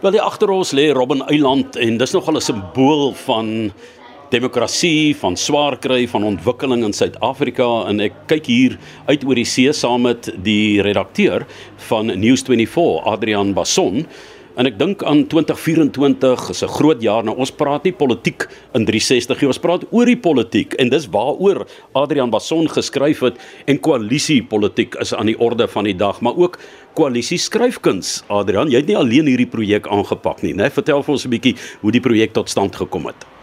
Wel die agter ons lê Robben Eiland en dis nogal 'n simbool van demokrasie, van swaar kry, van ontwikkeling in Suid-Afrika en ek kyk hier uit oor die see saam met die redakteur van News24, Adrian Basson. En ek dink aan 2024 is 'n groot jaar. Nou ons praat nie politiek in 360 nie, ons praat oor die politiek en dis waaroor Adrian Basson geskryf het en koalisiepolitiek is aan die orde van die dag, maar ook koalisie skryfkuns. Adrian, jy het nie alleen hierdie projek aangepak nie, né? Vertel vir ons 'n bietjie hoe die projek tot stand gekom het.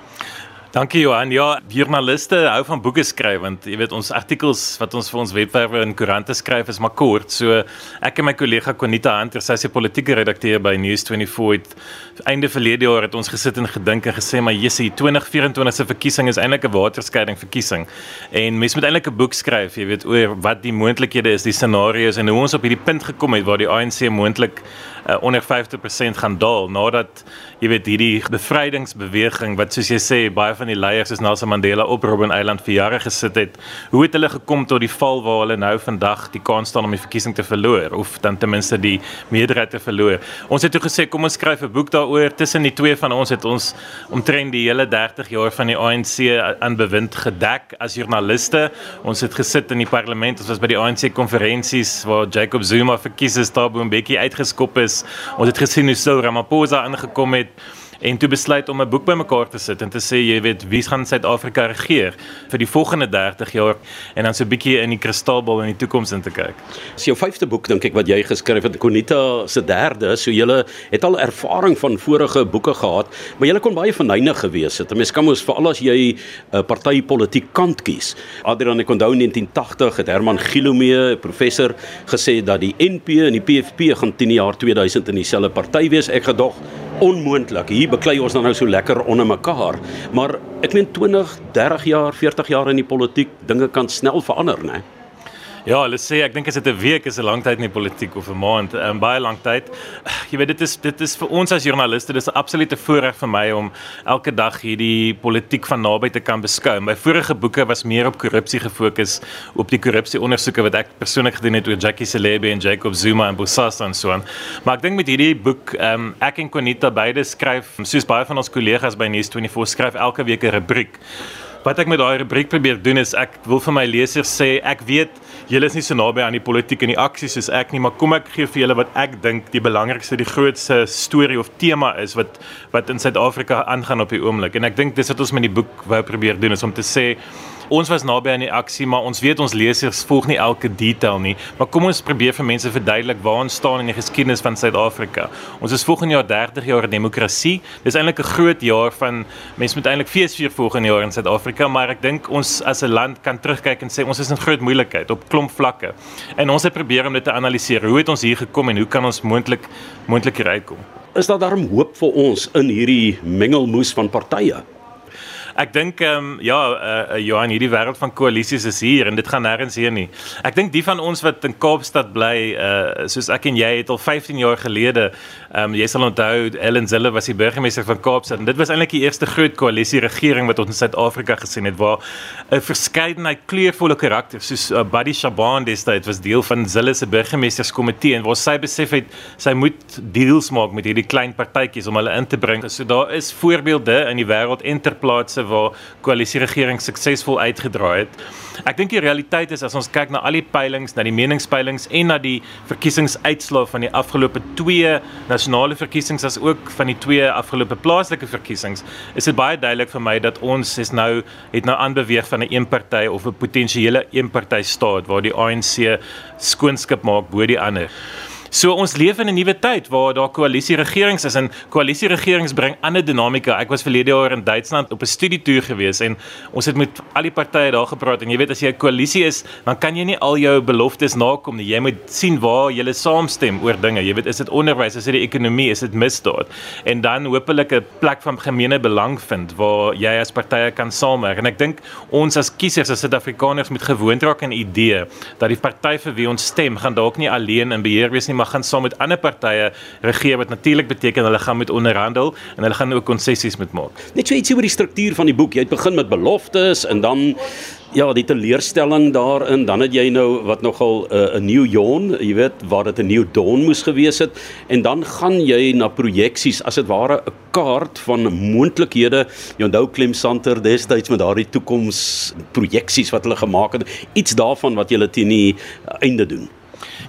Dankie Johan. Ja, joernaliste hou van boeke skryf want jy weet ons artikels wat ons vir ons webwerwe en koerante skryf is maar kort. So ek en my kollega Konita Hunter, sy is 'n politieke redakteur by News24 het einde verlede jaar het ons gesit en gedink en gesê maar Jessie, 2024 se verkiesing is eintlik 'n waterskeiding verkiesing. En mens moet eintlik 'n boek skryf, jy weet oor wat die moontlikhede is, die scenario's en hoe ons op hierdie punt gekom het waar die ANC moontlik uh, onder 50% gaan daal nadat jy weet hierdie bevrydingsbeweging wat soos jy sê baie van die leiers is Nelson Mandela op Robben Island vir jare gesit het. Hoe het hulle gekom tot die val waar hulle nou vandag die kans staan om die verkiesing te verloor of dan ten minste die meerderheid te verloor? Ons het toe gesê kom ons skryf 'n boek daaroor. Tussen die twee van ons het ons omtrent die hele 30 jaar van die ANC aan bewind gedek as joernaliste. Ons het gesit in die parlement. Ons was by die ANC konferensies waar Jacob Zuma verkies is, Thabo Mbeki uitgeskop is. Ons het gesien hoe Cyril Ramaphosa aangekom het en toe besluit om 'n boek bymekaar te sit en te sê jy weet wie gaan Suid-Afrika regeer vir die volgende 30 jaar en dan so 'n bietjie in die kristalbal in die toekoms in te kyk. Dis jou vyfde boek dink ek wat jy geskryf het, Konita se derde, so jy het al ervaring van vorige boeke gehad, maar jy kon baie verneig gewees het. Mens kan mos veral as jy 'n uh, partytetiek kant kies. Adrian ek onthou in 1980 het Herman Gilomee, professor, gesê dat die NP en die PFP gaan 10 jaar 2000 in dieselfde party wees. Ek gedog onmoontlik. Hier beklei ons dan nou so lekker onder mekaar. Maar ek meen 20, 30 jaar, 40 jaar in die politiek, dinge kan snel verander, né? Ja, hulle sê ek dink as dit 'n week is 'n lang tyd in die politiek of 'n maand, 'n um, baie lang tyd. Jy weet dit is dit is vir ons as joernaliste, dis 'n absolute voorreg vir my om elke dag hierdie politiek van naby te kan beskou. My vorige boeke was meer op korrupsie gefokus, op die korrupsieondersoeke wat ek persoonlik gedoen het oor Jackie Celebi en Jacob Zuma en Bosasa en so aan. Maar ek dink met hierdie boek, ehm um, ek en Konita beide skryf, soos baie van ons kollegas by News24 skryf elke week 'n rubriek. Wat ek met daai rubriek probeer doen is ek wil vir my lesers sê ek weet julle is nie so naby aan die politiek en die aksies soos ek nie, maar kom ek gee vir julle wat ek dink die belangrikste, die grootste storie of tema is wat wat in Suid-Afrika aangaan op die oomblik. En ek dink dis wat ons met die boek wou probeer doen is om te sê ons was naby aan die aksie, maar ons weet ons lesers volg nie elke detail nie. Maar kom ons probeer vir mense verduidelik waar ons staan in die geskiedenis van Suid-Afrika. Ons is volgende jaar 30 jaar demokrasie. Dis eintlik 'n groot jaar van mense moet eintlik feesvier volgende jaar in Suid-Afrika, maar ek dink ons as 'n land kan terugkyk en sê ons is in groot moeilikheid op klomp vlakke. En ons het probeer om dit te analiseer. Hoe het ons hier gekom en hoe kan ons moontlik moontlik hier uitkom? Is daar darm hoop vir ons in hierdie mengelmoes van partye? Ek dink ehm um, ja, uh, Johan, hierdie wêreld van koalisies is hier en dit gaan nêrens heen nie. Ek dink die van ons wat in Kaapstad bly, uh soos ek en jy het al 15 jaar gelede, ehm um, jy sal onthou Ellen Zille was die burgemeester van Kaapstad en dit was eintlik die eerste groot koalisie regering wat ons in Suid-Afrika gesien het waar 'n verskeidenheid kleurvolle karakters soos uh, Buddy Shaban destyds was deel van Zille se burgemeesterskomitee en waar sy besef het sy moet deals maak met hierdie klein partytjies om hulle in te bring. So daar is voorbeelde in die wêreld interplaatse waar koalisieregering suksesvol uitgedraai het. Ek dink die realiteit is as ons kyk na al die peilings, na die meningspeilings en na die verkiesingsuitslae van die afgelope 2 nasionale verkiesings as ook van die twee afgelope plaaslike verkiesings, is dit baie duidelik vir my dat ons is nou het nou aanbeweeg van 'n eenpartytjie of 'n potensiële eenpartytjie staat waar die ANC skoonskip maak bo die ander. So ons leef in 'n nuwe tyd waar daar koalisieregerings is en koalisieregerings bring ander dinamika. Ek was verlede jaar in Duitsland op 'n studietoer gewees en ons het met al die partye daar gepraat en jy weet as jy 'n koalisie is, dan kan jy nie al jou beloftes nakom nie. Jy moet sien waar jy saamstem oor dinge. Jy weet, is dit onderwys, is dit die ekonomie, is dit misdaad? En dan hopelik 'n plek van gemeene belang vind waar jy as partye kan saamwerk. En ek dink ons as kiesers as Suid-Afrikaners moet gewoond raak aan die idee dat die party vir wie ons stem gaan dalk nie alleen in beheer wees nie, maar gaan saam met ander partye regeer wat natuurlik beteken hulle gaan met onderhandel en hulle gaan ook konsessies moet maak. Net so ietsie oor die struktuur van die boek. Jy het begin met beloftes en dan ja, die teleurstelling daarin, dan het jy nou wat nogal 'n uh, nuwe Jon, jy weet, waar dit 'n nuwe Dawn moes gewees het en dan gaan jy na projeksies as dit ware 'n kaart van moontlikhede. Jy onthou Clem Santer destyds met daardie toekoms projeksies wat hulle gemaak het, iets daarvan wat jy teen die einde doen.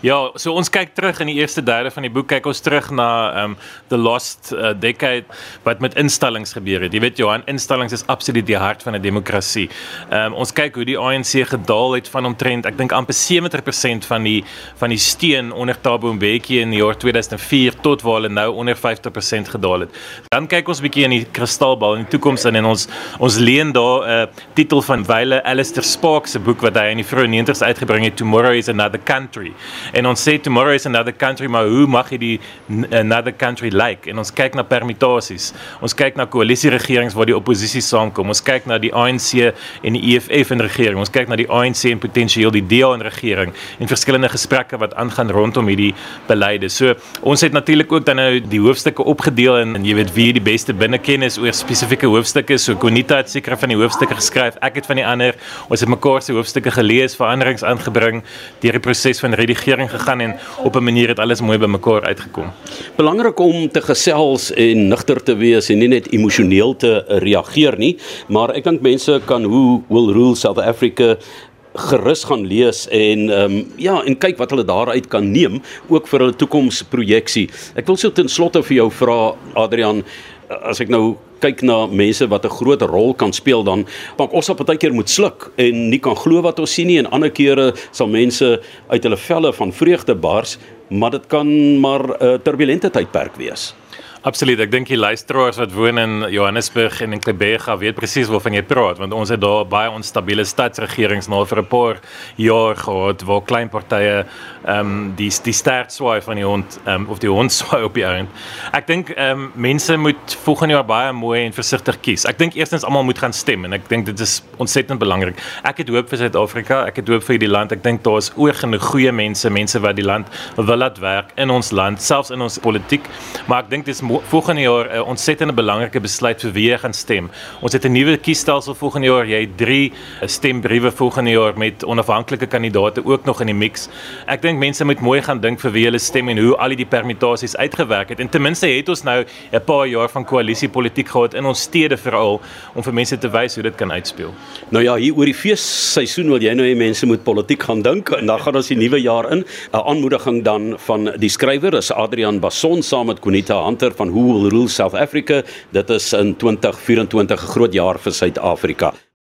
Ja, so ons kyk terug in die eerste derde van die boek kyk ons terug na um the lost uh, decade wat met instellings gebeur het. Jy weet Johan, instellings is absoluut die hart van 'n demokrasie. Um ons kyk hoe die ANC gedaal het van omtrent ek dink amper 70% van die van die steun onder Thabo Mbeki in die jaar 2004 tot waar hulle nou onder 50% gedaal het. Dan kyk ons bietjie in die kristalbal in die toekoms in en ons ons leen daar 'n uh, titel van Wyle Alistair Sparks se boek wat hy in die vroeë 90's uitgebring het Tomorrow is another country en ons sê tomorrow is another country maar hoe mag jy die another country like en ons kyk na permutasies ons kyk na koalisieregerings waar die oppositie saamkom. Ons kyk na die ANC en die EFF in regering. Ons kyk na die ANC en potensieel die DA in regering en verskillende gesprekke wat aangaan rondom hierdie beleide. So ons het natuurlik ook dan nou die hoofstukke opgedeel en, en jy weet wie die beste binnekennis oor spesifieke hoofstukke so Konita het seker van die hoofstukke geskryf ek het van die ander. Ons het mekaar se hoofstukke gelees veranderings aangebring deur die proses van redigering regering gegaan en op 'n manier het alles mooi bymekaar uitgekom. Belangrik om te gesels en nugter te wees en nie net emosioneel te reageer nie, maar ek dink mense kan hoe will rule South Africa gerus gaan lees en ehm um, ja en kyk wat hulle daaruit kan neem ook vir hulle toekomsprojeksie. Ek wil so ten slotte vir jou vra Adrian as ek nou kyk na mense wat 'n groot rol kan speel dan maar ons op baie keer moet sluk en nie kan glo wat ons sien nie en ander kere sal mense uit hulle velle van vreugde bars maar dit kan maar 'n turbulente tydperk wees. Absoluut. Ek dink die luisteraars wat woon in Johannesburg en in Klebega weet presies waarvan jy praat want ons het daar baie onstabiele stadsregerings nou vir 'n paar jaar gehad waar klein partye ehm um, die die sterk swaai van die hond ehm um, of die hond swaai op die eind. Ek dink ehm um, mense moet volgende jaar baie mooi en versigtig kies. Ek dink eerstens almal moet gaan stem en ek dink dit is ontsettend belangrik. Ek het hoop vir Suid-Afrika. Ek het hoop vir die land. Ek dink daar is oor genoeg goeie mense, mense wat die land wil laat werk in ons land, selfs in ons politiek. Maar ek dink dis volgende jaar 'n uh, ontsettende belangrike besluit vir wie jy gaan stem. Ons het 'n nuwe kiesstelsel volgende jaar. Jy het 3 uh, stembriewe volgende jaar met onafhanklike kandidaate ook nog in die mix. Ek dink mense moet mooi gaan dink vir wie hulle stem en hoe al die permutasies uitgewerk het. En ten minste het ons nou 'n paar jaar van koalisiepolitiek gehad in ons stede veral om vir mense te wys hoe dit kan uitspeel. Nou ja, hier oor die feesseisoen wil jy nou hê mense moet politiek gaan dink en dan gaan ons die nuwe jaar in. 'n Aanmoediging dan van die skrywer is Adrian Bason saam met Konita Hunter van Who Will Rule South Africa. Dit is in 2024 'n groot jaar vir Suid-Afrika.